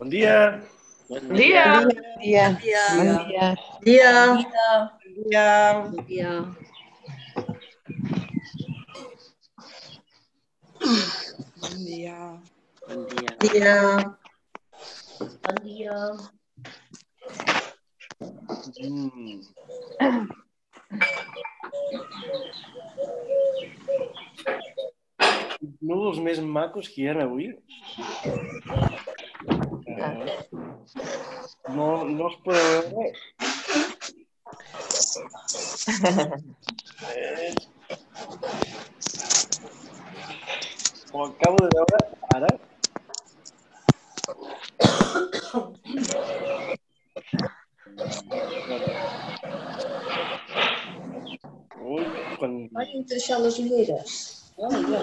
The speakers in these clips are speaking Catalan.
Bon dia. Bon dia. dia. dia. Bon dia. Dia. dia. dia. Bon dia. Bon dia. Dia. Bon dia. Mm. Núvols més macos que hi ha avui. No, no els podeu veure. Eh, acabo de veure ara. Ui, quan... Vaig encaixar les ulleres. Oh, ja.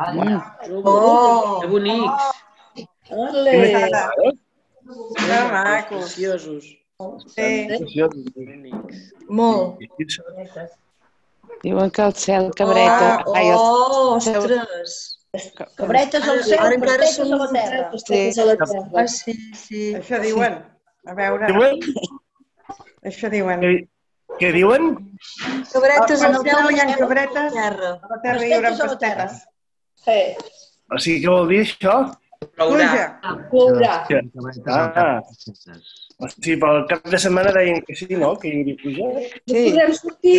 Àlia. Oh, que bonics. Ole. Que macos. Sí. Molt. Diuen que el cel cabreta. Oh, Ai, el... ostres. Cabretes al cel, ara encara són a la terra. Sí. Ah, sí, sí. Això diuen. A veure. Diuen? Això diuen. Què diuen? Ah, cabretes al cel, hi ha cabretes, a la terra hi haurà pastetes. Sí. O sigui, què vol dir això? Plourà. Pluja. Plourà. Ah, o sigui, pel cap de setmana deien que sí, no? Que hi hauria pujar. Sí, Podrem sortir,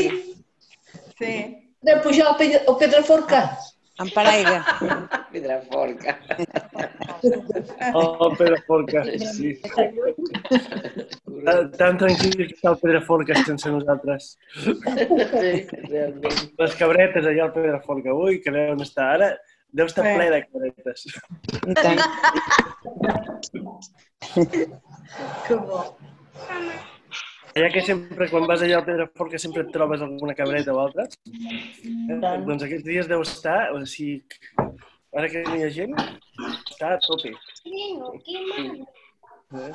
sí. podrem pujar al, Pedra, al Pedraforca. En paraigua. Pedra forca. Oh, Pedraforca, sí. Tan, tan tranquil que està el Pedraforca sense nosaltres. Sí, realment. Les cabretes allà al Pedraforca. Ui, que deuen estar ara. Deu estar ple de cabretes. I tant. Que bo. Allà que sempre, quan vas allà al Pedraforca, sempre et trobes alguna cabreta o altra. Eh? Doncs aquests dies deu estar, o sigui, ara que no hi ha gent, està a tope. Eh?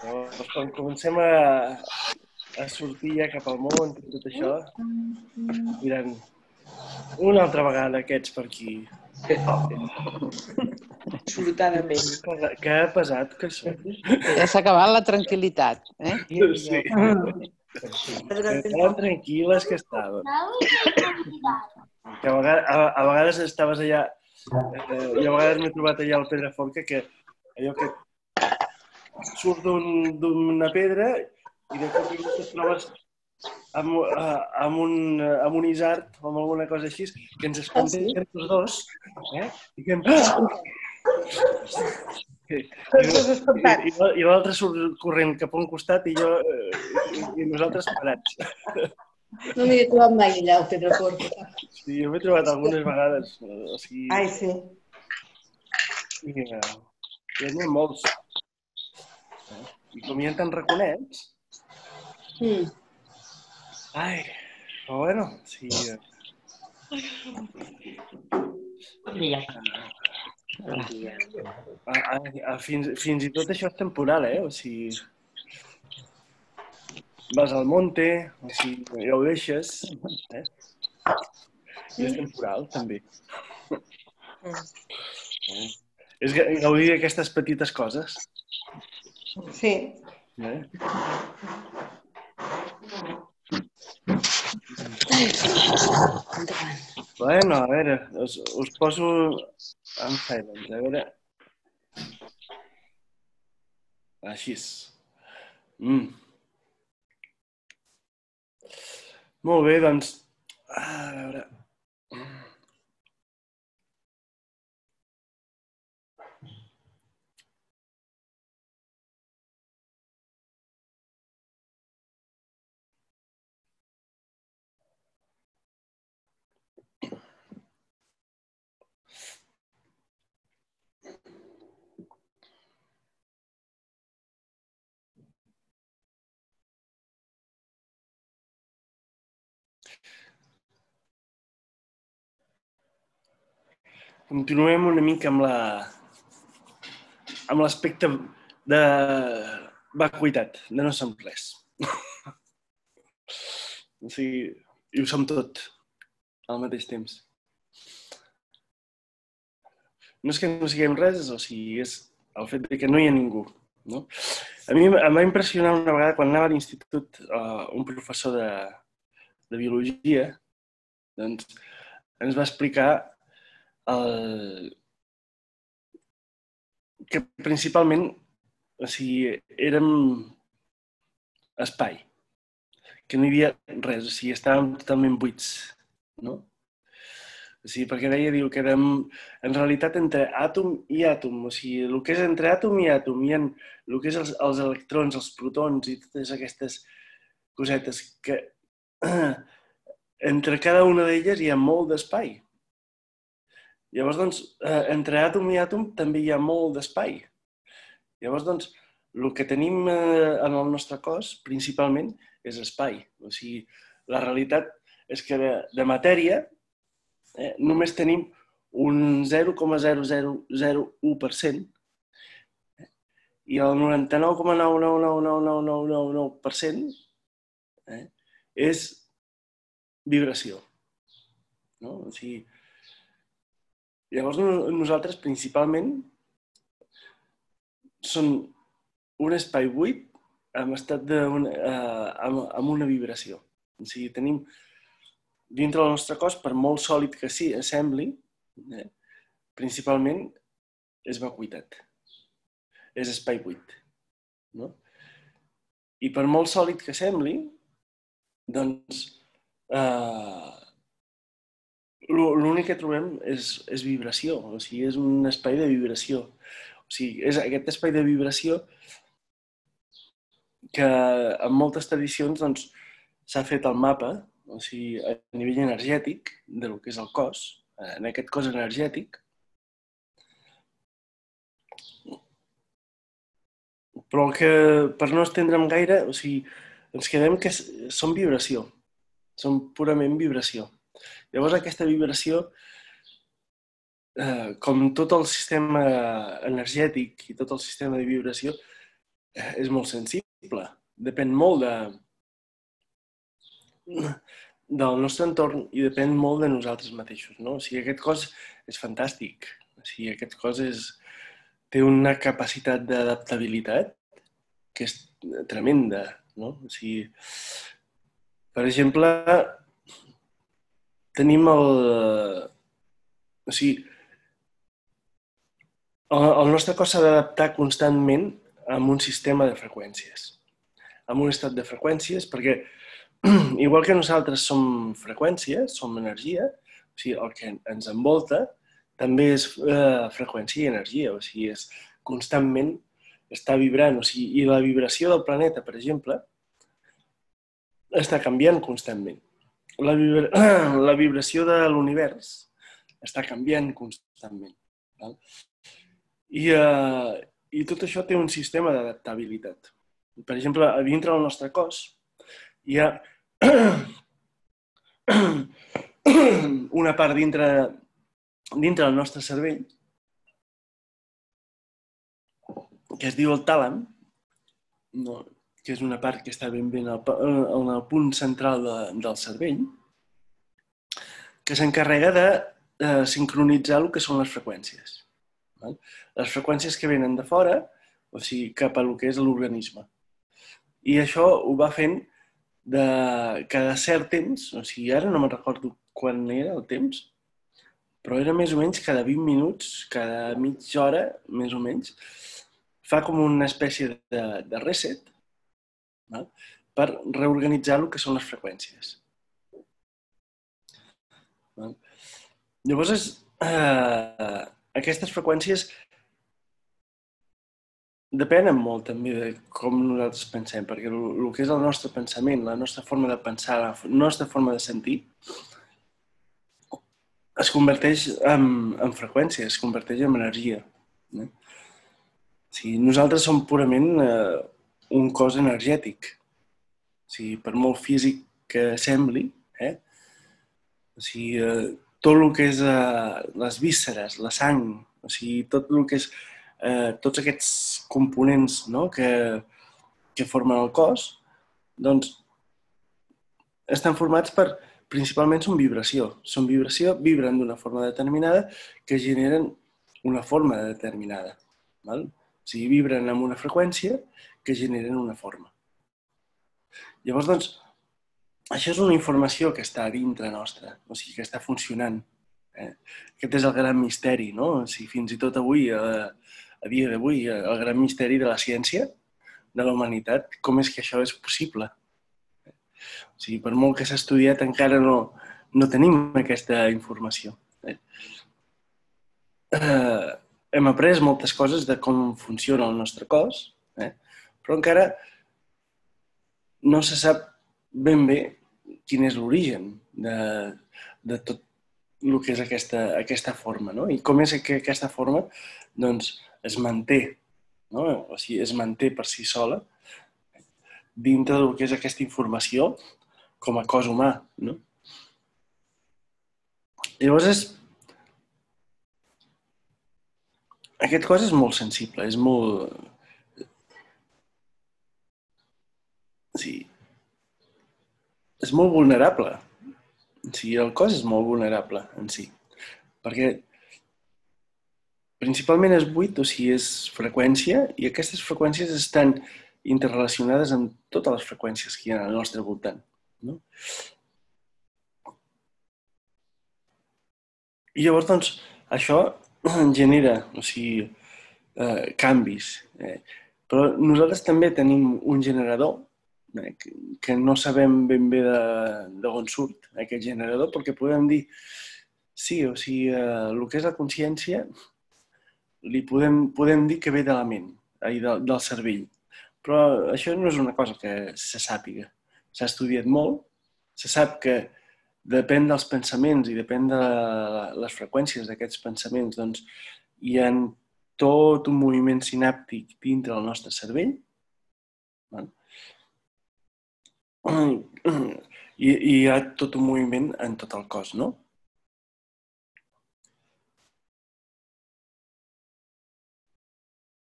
Llavors, quan comencem a, a sortir ja cap al món i tot això, diran, una altra vegada aquests per aquí. Sortadament. Que, que pesat que són. Ja s'ha acabat la tranquil·litat. Eh? Sí. Que tan tranquil·les que estaven. Que a vegades, a, a vegades estaves allà, eh, i a vegades m'he trobat allà al Pedraforca que allò que surt d'un- d'una pedra i de cop i volta et trobes amb, eh, amb, un, eh, amb un isart o amb alguna cosa així que ens espantem tots dos eh? i que. I, Tots espantats. i, i l'altre surt corrent cap a un costat i jo eh, i, i nosaltres parats. No m'hi he trobat mai allà al Pedraforca. Sí, jo m'he trobat algunes vegades. O sigui, Ai, sí. i, eh, hi havia molts. Eh? I com hi ha tants raconets, Mm. Ai, però bueno, sí. eh, Bon dia. Bon dia. A, a, a, fins, fins i tot això és temporal, eh? O sigui, vas al monte, o sigui, ja ho deixes, eh? I és temporal, també. Eh? És ga- gaudir d'aquestes petites coses. Sí. Eh? Bueno, a veure, us, us poso en silent, a veure. Així. Mm. Molt bé, doncs... A veure... Continuem una mica amb la amb l'aspecte de vacuïtat, de no som res. o sigui, i ho som tot al mateix temps. No és que no siguem res, o sigui, és el fet de que no hi ha ningú. No? A mi em va impressionar una vegada quan anava a l'institut uh, un professor de, de biologia doncs, ens va explicar el, que principalment o sigui, érem espai, que no hi havia res, o sigui, estàvem totalment buits, no? O sigui, perquè deia, diu, que érem en realitat entre àtom i àtom, o sigui, el que és entre àtom i àtom, hi ha el que és els, els electrons, els protons i totes aquestes cosetes que entre cada una d'elles hi ha molt d'espai. Llavors, doncs, eh, entre àtom i àtom també hi ha molt d'espai. Llavors, doncs, el que tenim eh, en el nostre cos, principalment, és espai. O sigui, la realitat és que de, de matèria eh, només tenim un 0,00001% i el 99,9999999% eh, és vibració. No? O sigui, llavors nosaltres principalment són un espai buit en estat de una, eh, amb, amb una vibració. O sigui, tenim dintre del nostre cos, per molt sòlid que sí, sembli, eh, principalment és vacuïtat. És espai buit. No? I per molt sòlid que sembli, doncs eh, l'únic que trobem és, és vibració, o sigui, és un espai de vibració. O sigui, és aquest espai de vibració que en moltes tradicions doncs, s'ha fet el mapa o sigui, a nivell energètic del que és el cos, en aquest cos energètic, però que, per no estendre'm gaire, o sigui, ens quedem que són vibració, són purament vibració. Llavors aquesta vibració, eh, com tot el sistema energètic i tot el sistema de vibració, eh, és molt sensible. Depèn molt de, del nostre entorn i depèn molt de nosaltres mateixos. No? O sigui, aquest cos és fantàstic. O sigui, aquest cos és, té una capacitat d'adaptabilitat que és tremenda. No? O sigui, per exemple, tenim el... O sigui, el, el nostre cos s'ha d'adaptar constantment amb un sistema de freqüències, amb un estat de freqüències, perquè igual que nosaltres som freqüència, som energia, o sigui, el que ens envolta també és eh, freqüència i energia, o sigui, és constantment està vibrant, o sigui, i la vibració del planeta, per exemple, està canviant constantment. La, vibra... la vibració de l'univers està canviant constantment. Val? I, eh, I tot això té un sistema d'adaptabilitat. Per exemple, a dintre del nostre cos hi ha una part dintre, dintre del nostre cervell que es diu el tàlam, no, que és una part que està ben bé en el, en el punt central de, del cervell, que s'encarrega de eh, sincronitzar el que són les freqüències. Val? Les freqüències que venen de fora, o sigui, cap a que és l'organisme. I això ho va fent de cada cert temps, o sigui, ara no me'n recordo quan era el temps, però era més o menys cada 20 minuts, cada mitja hora, més o menys, fa com una espècie de, de reset val? per reorganitzar el que són les freqüències. Val? Llavors, eh, aquestes freqüències Depenen molt també de com nosaltres pensem, perquè el, que és el nostre pensament, la nostra forma de pensar, la nostra forma de sentir, es converteix en, en freqüència, es converteix en energia. Eh? Sigui, nosaltres som purament eh, un cos energètic. O sigui, per molt físic que sembli, eh? o sigui, eh, tot el que és eh, les vísceres, la sang, o sigui, tot el que és eh, tots aquests components no? que, que formen el cos, doncs estan formats per, principalment són vibració. Són vibració, vibren d'una forma determinada que generen una forma determinada. Val? O sigui, vibren amb una freqüència que generen una forma. Llavors, doncs, això és una informació que està dintre nostra, o sigui, que està funcionant. Eh? Aquest és el gran misteri, no? O sigui, fins i tot avui, a, a dia d'avui, el gran misteri de la ciència, de la humanitat, com és que això és possible. O sigui, per molt que s'ha estudiat, encara no, no tenim aquesta informació. Eh? Eh, hem après moltes coses de com funciona el nostre cos, eh? Però encara no se sap ben bé quin és l'origen de, de tot el que és aquesta, aquesta forma, no? I com és que aquesta forma doncs, es manté, no? o sigui, es manté per si sola dintre del que és aquesta informació com a cos humà. No? Llavors, és... aquest cos és molt sensible, és molt... Sí. És molt vulnerable. Sí, el cos és molt vulnerable en si. Perquè principalment és buit, o sigui, és freqüència, i aquestes freqüències estan interrelacionades amb totes les freqüències que hi ha al nostre voltant. No? I llavors, doncs, això genera o sigui, eh, canvis. Eh? Però nosaltres també tenim un generador eh, que no sabem ben bé d'on surt aquest generador, perquè podem dir, sí, o sigui, eh, el que és la consciència li podem, podem dir que ve de la ment, del, del cervell. Però això no és una cosa que se sàpiga. S'ha estudiat molt, se sap que depèn dels pensaments i depèn de les freqüències d'aquests pensaments, doncs hi ha tot un moviment sinàptic dintre del nostre cervell i, i hi ha tot un moviment en tot el cos, no?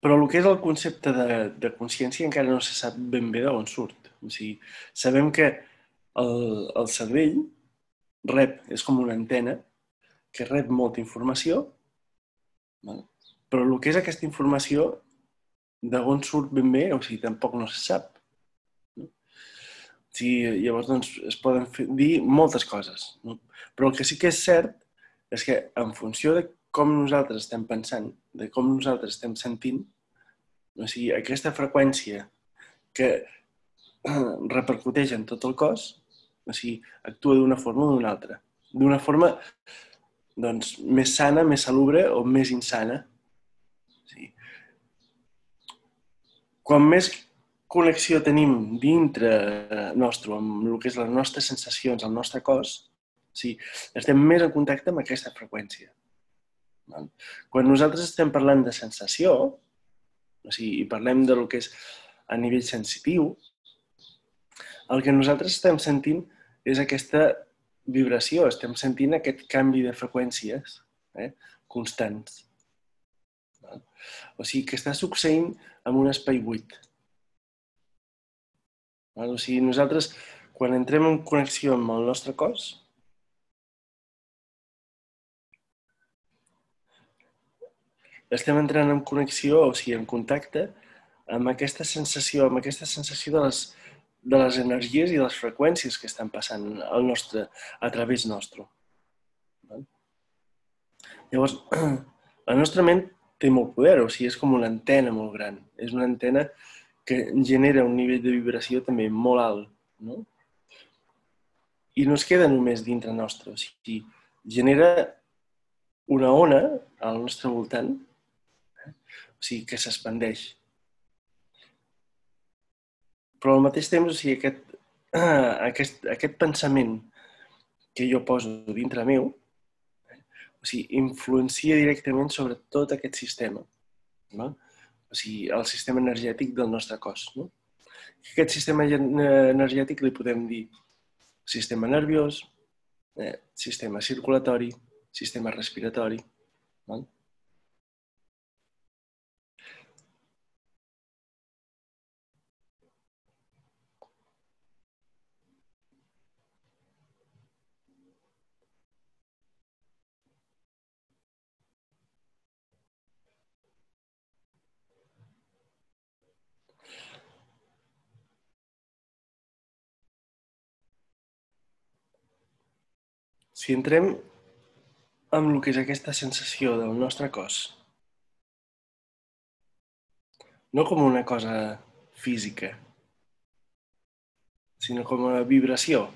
Però el que és el concepte de, de consciència encara no se sap ben bé d'on surt. O sigui, sabem que el, el cervell rep, és com una antena, que rep molta informació, però el que és aquesta informació, d'on surt ben bé, o sigui, tampoc no se sap. Sigui, llavors, doncs, es poden dir moltes coses. No? Però el que sí que és cert és que en funció de com nosaltres estem pensant, de com nosaltres estem sentint, o sigui, aquesta freqüència que repercuteix en tot el cos, o sigui, actua d'una forma o d'una altra. D'una forma doncs, més sana, més salubre o més insana. O sigui, quan més connexió tenim dintre nostre, amb el que és les nostres sensacions, el nostre cos, o sigui, estem més en contacte amb aquesta freqüència. Quan nosaltres estem parlant de sensació, o sigui, i parlem del que és a nivell sensitiu, el que nosaltres estem sentint és aquesta vibració, estem sentint aquest canvi de freqüències eh, constants. O sigui, que està succeint en un espai buit. O sigui, nosaltres, quan entrem en connexió amb el nostre cos, estem entrant en connexió, o sigui, en contacte amb aquesta sensació, amb aquesta sensació de les, de les energies i les freqüències que estan passant al nostre, a través nostre. Llavors, la nostra ment té molt poder, o sigui, és com una antena molt gran. És una antena que genera un nivell de vibració també molt alt, no? I no es queda només dintre nostre, o sigui, genera una ona al nostre voltant o sigui, que s'expandeix. Però al mateix temps, o sigui, aquest, aquest, aquest pensament que jo poso dintre meu, o sigui, influencia directament sobre tot aquest sistema. No? O sigui, el sistema energètic del nostre cos. No? Aquest sistema energètic li podem dir sistema nerviós, eh, sistema circulatori, sistema respiratori. Val? Si entrem amb el que és aquesta sensació del nostre cos, no com una cosa física, sinó com una vibració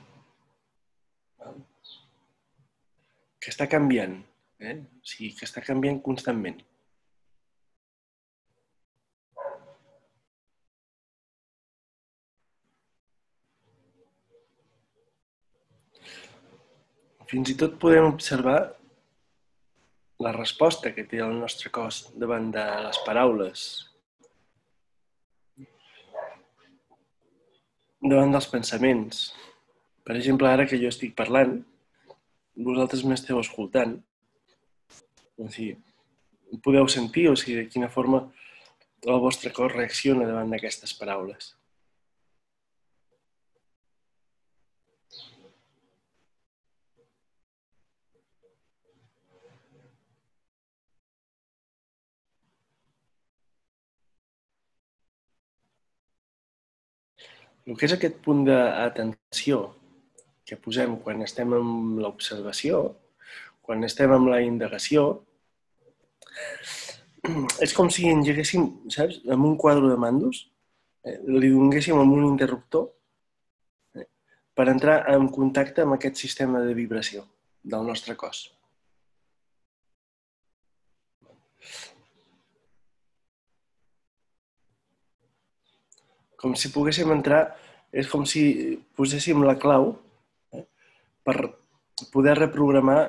que està canviant, eh? o sigui, que està canviant constantment. Fins i tot podem observar la resposta que té el nostre cos davant de les paraules, davant dels pensaments. Per exemple, ara que jo estic parlant, vosaltres m'esteu escoltant. O sigui, podeu sentir, o sigui, de quina forma el vostre cos reacciona davant d'aquestes paraules. El que és aquest punt d'atenció que posem quan estem en l'observació, quan estem en la indagació, és com si engeguéssim, saps, amb un quadre de mandos, eh, li donéssim amb un interruptor eh, per entrar en contacte amb aquest sistema de vibració del nostre cos. Com si poguéssim entrar, és com si poséssim la clau eh, per poder reprogramar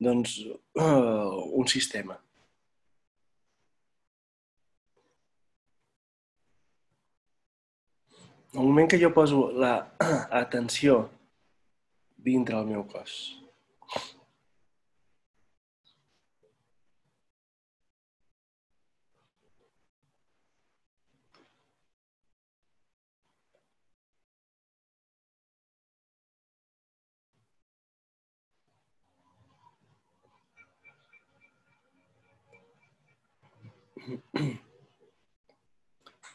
doncs, uh, un sistema. El moment que jo poso l'atenció dintre el meu cos,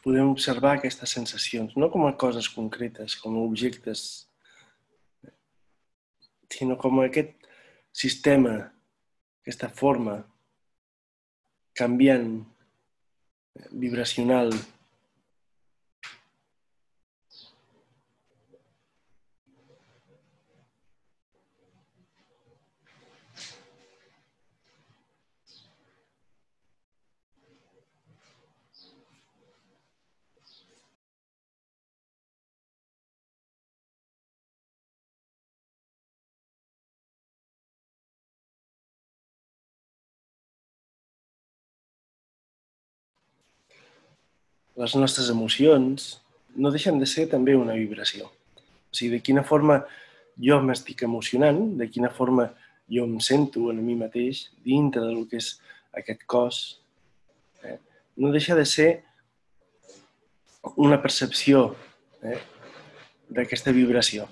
podem observar aquestes sensacions, no com a coses concretes, com a objectes, sinó com aquest sistema, aquesta forma canviant, vibracional, les nostres emocions no deixen de ser també una vibració. O sigui, de quina forma jo m'estic emocionant, de quina forma jo em sento en mi mateix dintre del que és aquest cos, eh? no deixa de ser una percepció eh? d'aquesta vibració.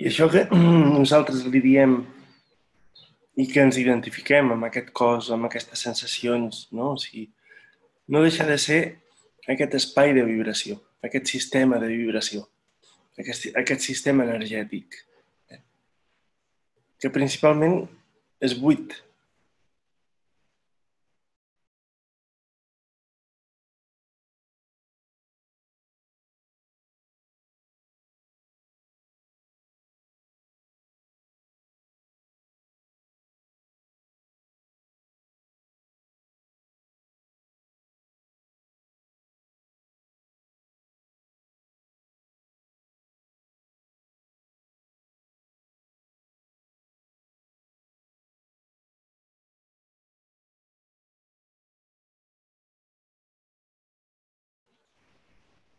I això que nosaltres li diem i que ens identifiquem amb aquest cos, amb aquestes sensacions, no? O sigui, no deixa de ser aquest espai de vibració, aquest sistema de vibració, aquest, aquest sistema energètic, eh? que principalment és buit,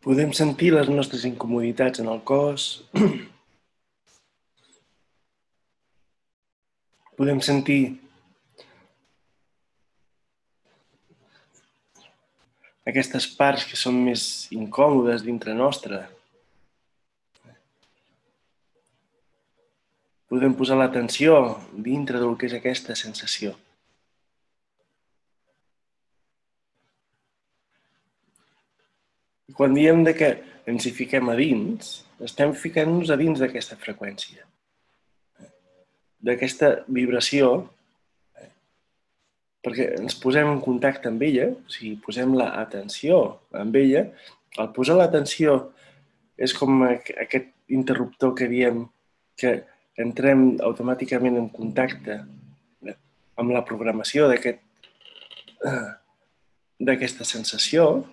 Podem sentir les nostres incomoditats en el cos. Podem sentir aquestes parts que són més incòmodes dintre nostra. Podem posar l'atenció dintre del que és aquesta sensació. I quan diem de que ens hi fiquem a dins, estem ficant-nos a dins d'aquesta freqüència, d'aquesta vibració, perquè ens posem en contacte amb ella, o sigui, posem l'atenció amb ella. Al posar l'atenció és com aquest interruptor que diem que entrem automàticament en contacte amb la programació d'aquesta sensació,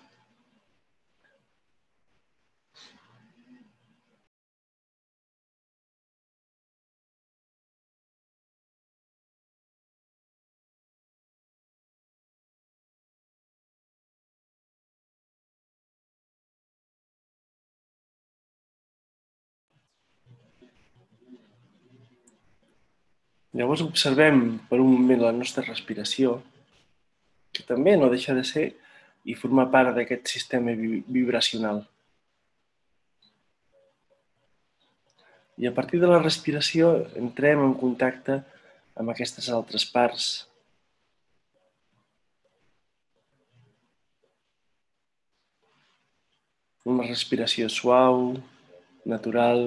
Llavors observem per un moment la nostra respiració, que també no deixa de ser i formar part d'aquest sistema vibracional. I a partir de la respiració entrem en contacte amb aquestes altres parts. Una respiració suau, natural,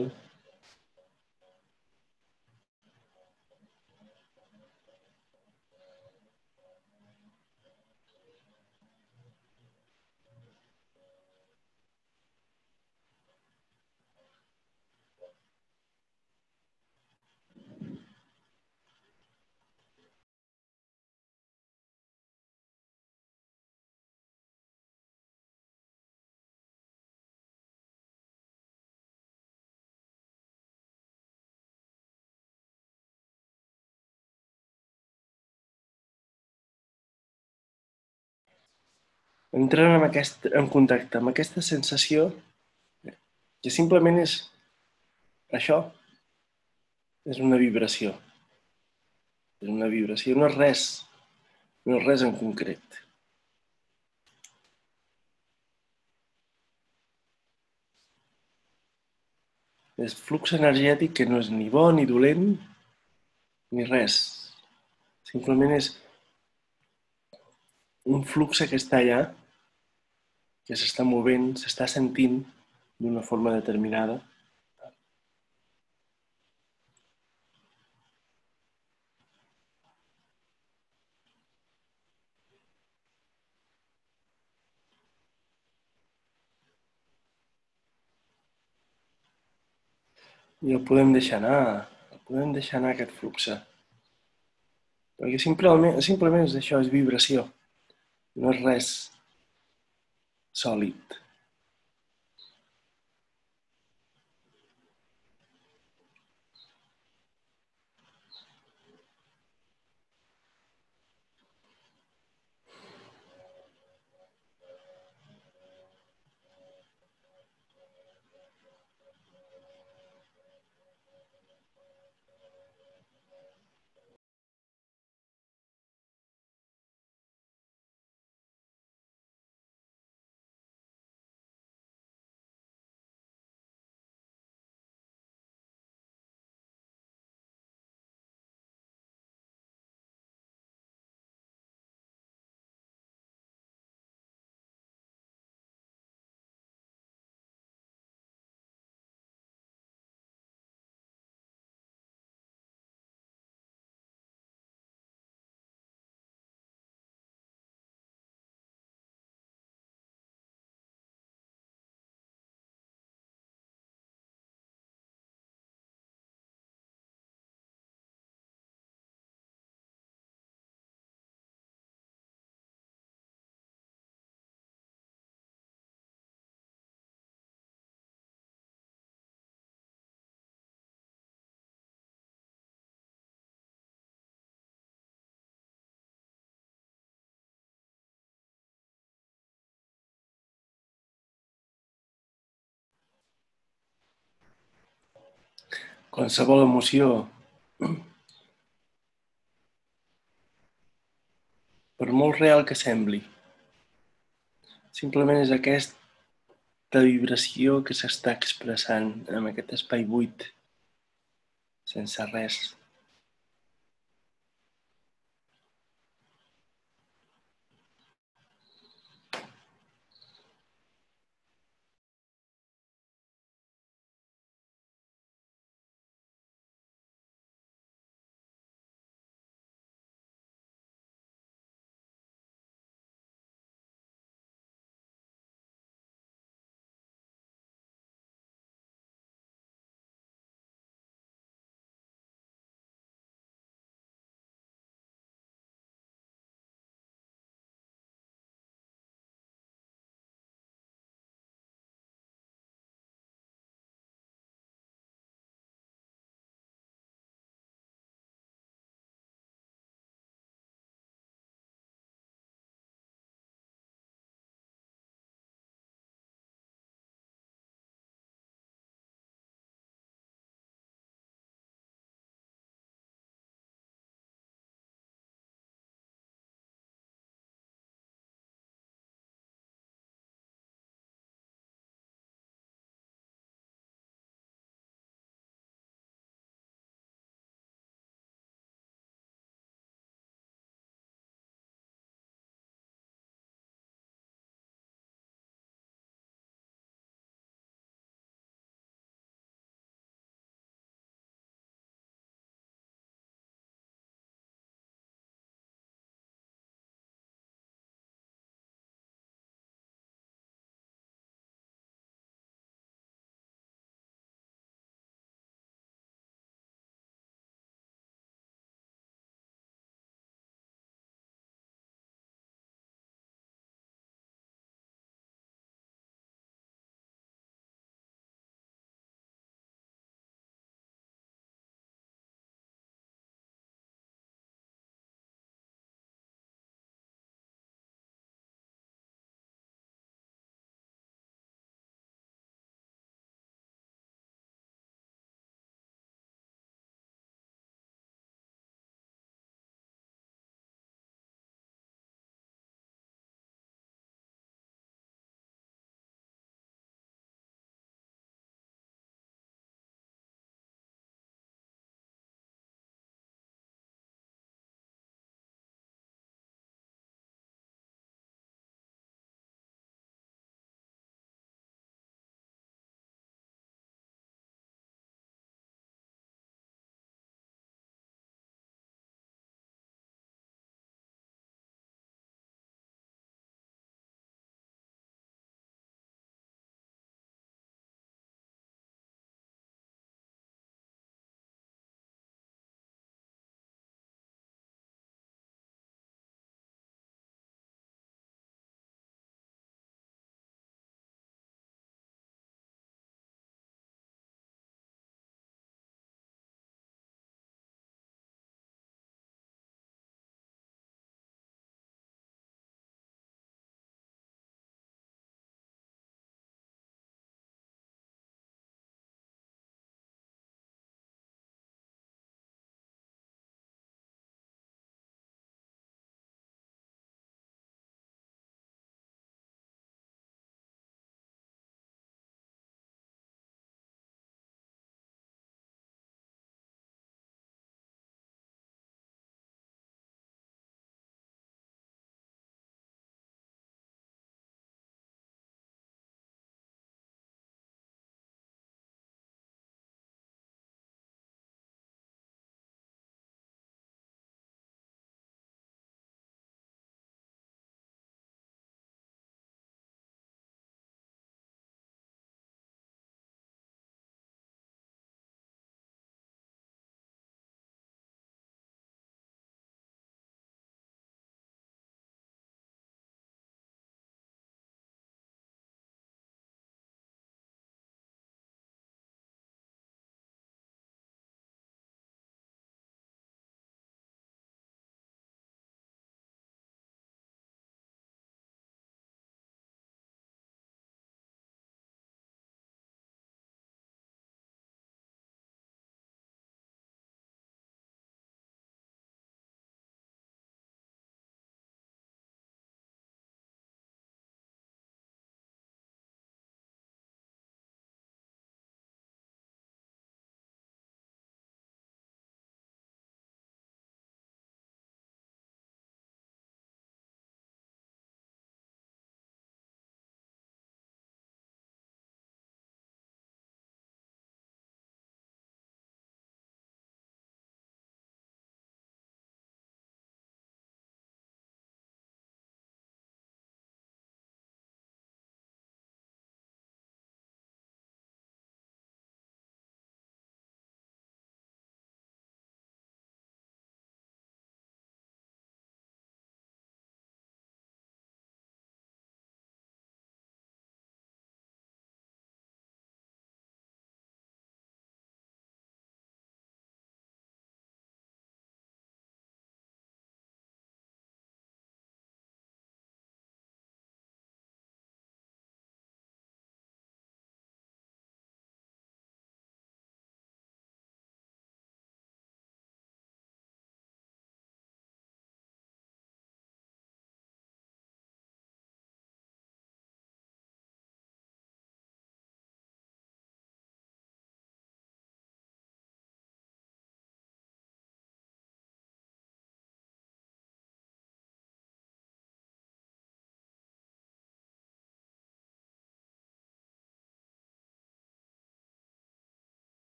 entrant en, aquest, en contacte amb aquesta sensació que simplement és això, és una vibració. És una vibració, no és res, no és res en concret. És flux energètic que no és ni bo ni dolent ni res. Simplement és un flux que està allà que s'està movent, s'està sentint d'una forma determinada. I el podem deixar anar, el podem deixar anar aquest flux. Perquè simplement, simplement és això, és vibració. No és res sòlid qualsevol emoció, per molt real que sembli, simplement és aquesta vibració que s'està expressant en aquest espai buit, sense res.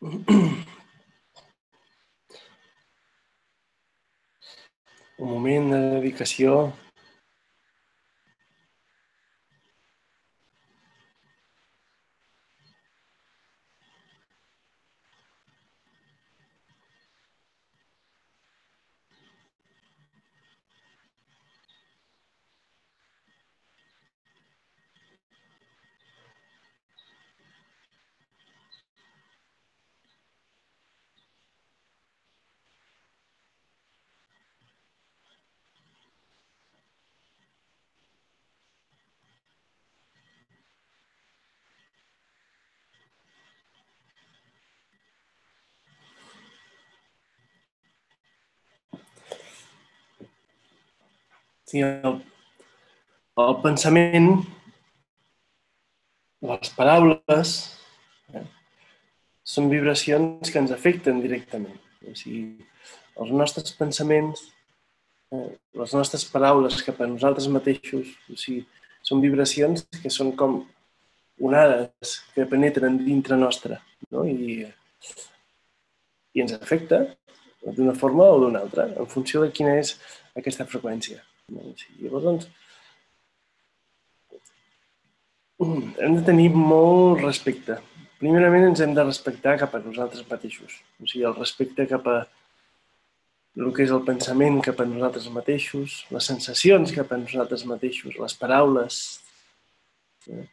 Un moment de dedicació. Sí, el, el pensament, les paraules, eh, són vibracions que ens afecten directament. O sigui, els nostres pensaments, eh, les nostres paraules cap a nosaltres mateixos, o sigui, són vibracions que són com onades que penetren dintre nostra no? I, i ens afecta d'una forma o d'una altra, en funció de quina és aquesta freqüència. O sigui, doncs, hem de tenir molt respecte. Primerament ens hem de respectar cap a nosaltres mateixos. O sigui, el respecte cap a el que és el pensament cap a nosaltres mateixos, les sensacions cap a nosaltres mateixos, les paraules eh?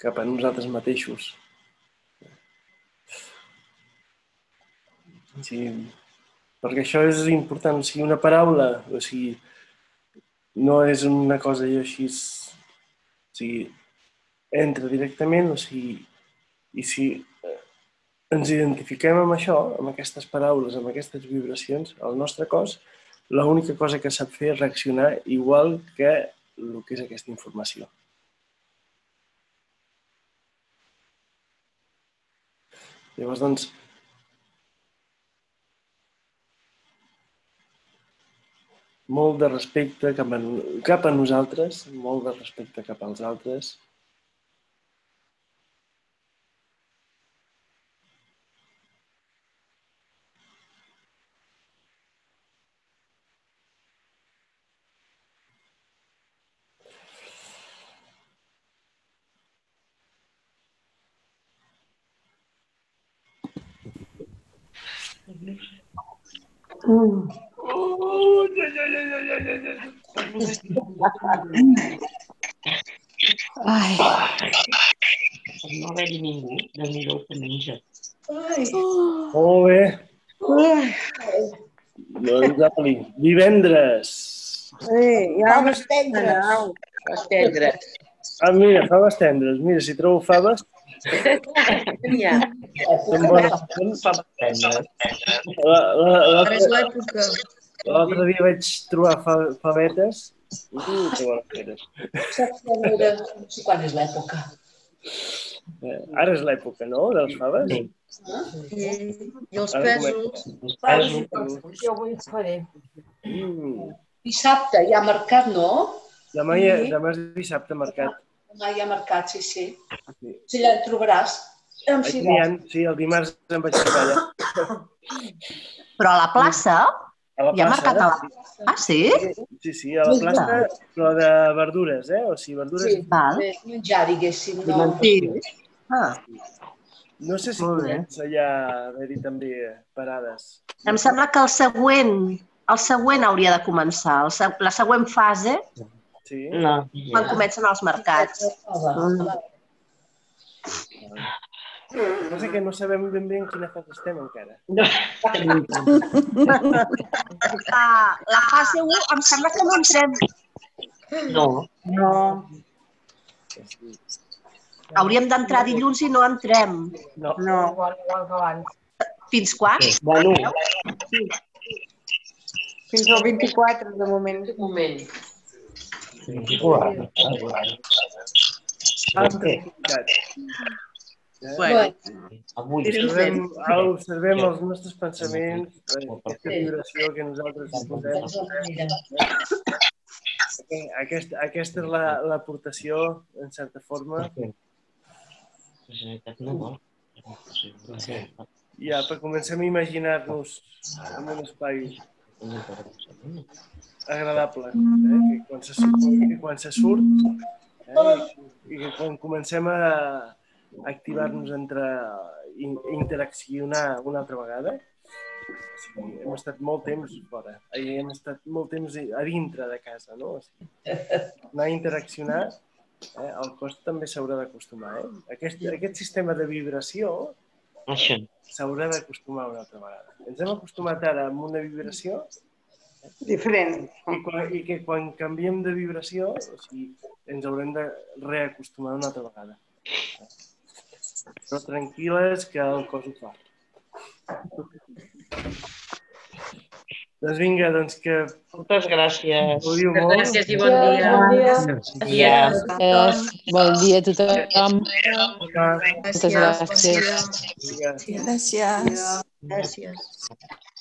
cap a nosaltres mateixos. Sí, perquè això és important. O sigui, una paraula, o sigui, no és una cosa així, o sigui, entra directament, o sigui, i si ens identifiquem amb això, amb aquestes paraules, amb aquestes vibracions, el nostre cos, l'única cosa que sap fer és reaccionar igual que el que és aquesta informació. Llavors, doncs, molt de respecte cap a, cap a nosaltres, molt de respecte cap als altres. Mm. Oh, ja, ja, ja, ja, ja, ja, ja. Ai, No haver-hi ningú, de nhi que menja. Ai. Molt bé. Ai. Doncs, Oli, divendres. Sí, ja Faves tendres. Estendre. Ah, mira, faves tendres. Mira, si trobo faves, ha. són bones. Són L'altre és l'època. L'altre dia vaig trobar fa, favetes. Uh, que bones eren. Saps? No sé quan és l'època. Eh, Ara és l'època, no?, de les faves. Sí. I, I els Ara pesos. comença. Jo avui faré. Mm. Dissabte hi ha mercat, no? Demà, hi ha, demà és dissabte marcat. Demà hi ha mercat, sí, sí. Sí. Si allà en trobaràs. Em Aquí ha, sí, el dimarts em vaig ficar allà. Però a la plaça? A la Hi ha plaça, mercat a la... eh? Ah, sí? Sí, sí, a la plaça, però de verdures, eh? O sigui, verdures... Sí. Val. Bé, menjar, diguéssim. No. Sí. Ah, No sé si comença ja a haver-hi també parades. em sembla que el següent, el següent hauria de començar. El se... La següent fase, Sí? No. quan comencen els mercats. Ah, No sé que no sabem ben bé en quina fase estem encara. La, la fase 1 em sembla que no entrem. No. No. Hauríem d'entrar dilluns i no entrem. No, No. Igual, igual que abans. Fins quan? Bueno, Fins al 24, de moment. un moment. veritat. Bueno, Avui. Observem, observem els nostres pensaments, eh, aquesta vibració que nosaltres posem. Aquesta, aquesta és la- l'aportació, en certa forma. Ja, per comencem a imaginar-nos en un espai agradable, eh? que quan se surt, que quan se surt eh? i que quan comencem a activar-nos entre interaccionar una altra vegada, o sigui, hem estat molt temps fora, i hem estat molt temps a dintre de casa, no? O sigui, anar a interaccionar, eh? el cos també s'haurà d'acostumar. Eh? Aquest, aquest sistema de vibració s'haurà d'acostumar una altra vegada. Ens hem acostumat ara amb una vibració Diferent. i, quan, i que quan canviem de vibració o sigui, ens haurem de reacostumar una altra vegada. Però tranquil·les que el cos ho fa. Doncs vinga, doncs que Moltes gràcies. gaudiu molt. Gràcies i bon dia. Ja. Gràcies. Bon dia a tothom. Moltes gràcies. vinga. Gràcies. Gràcies.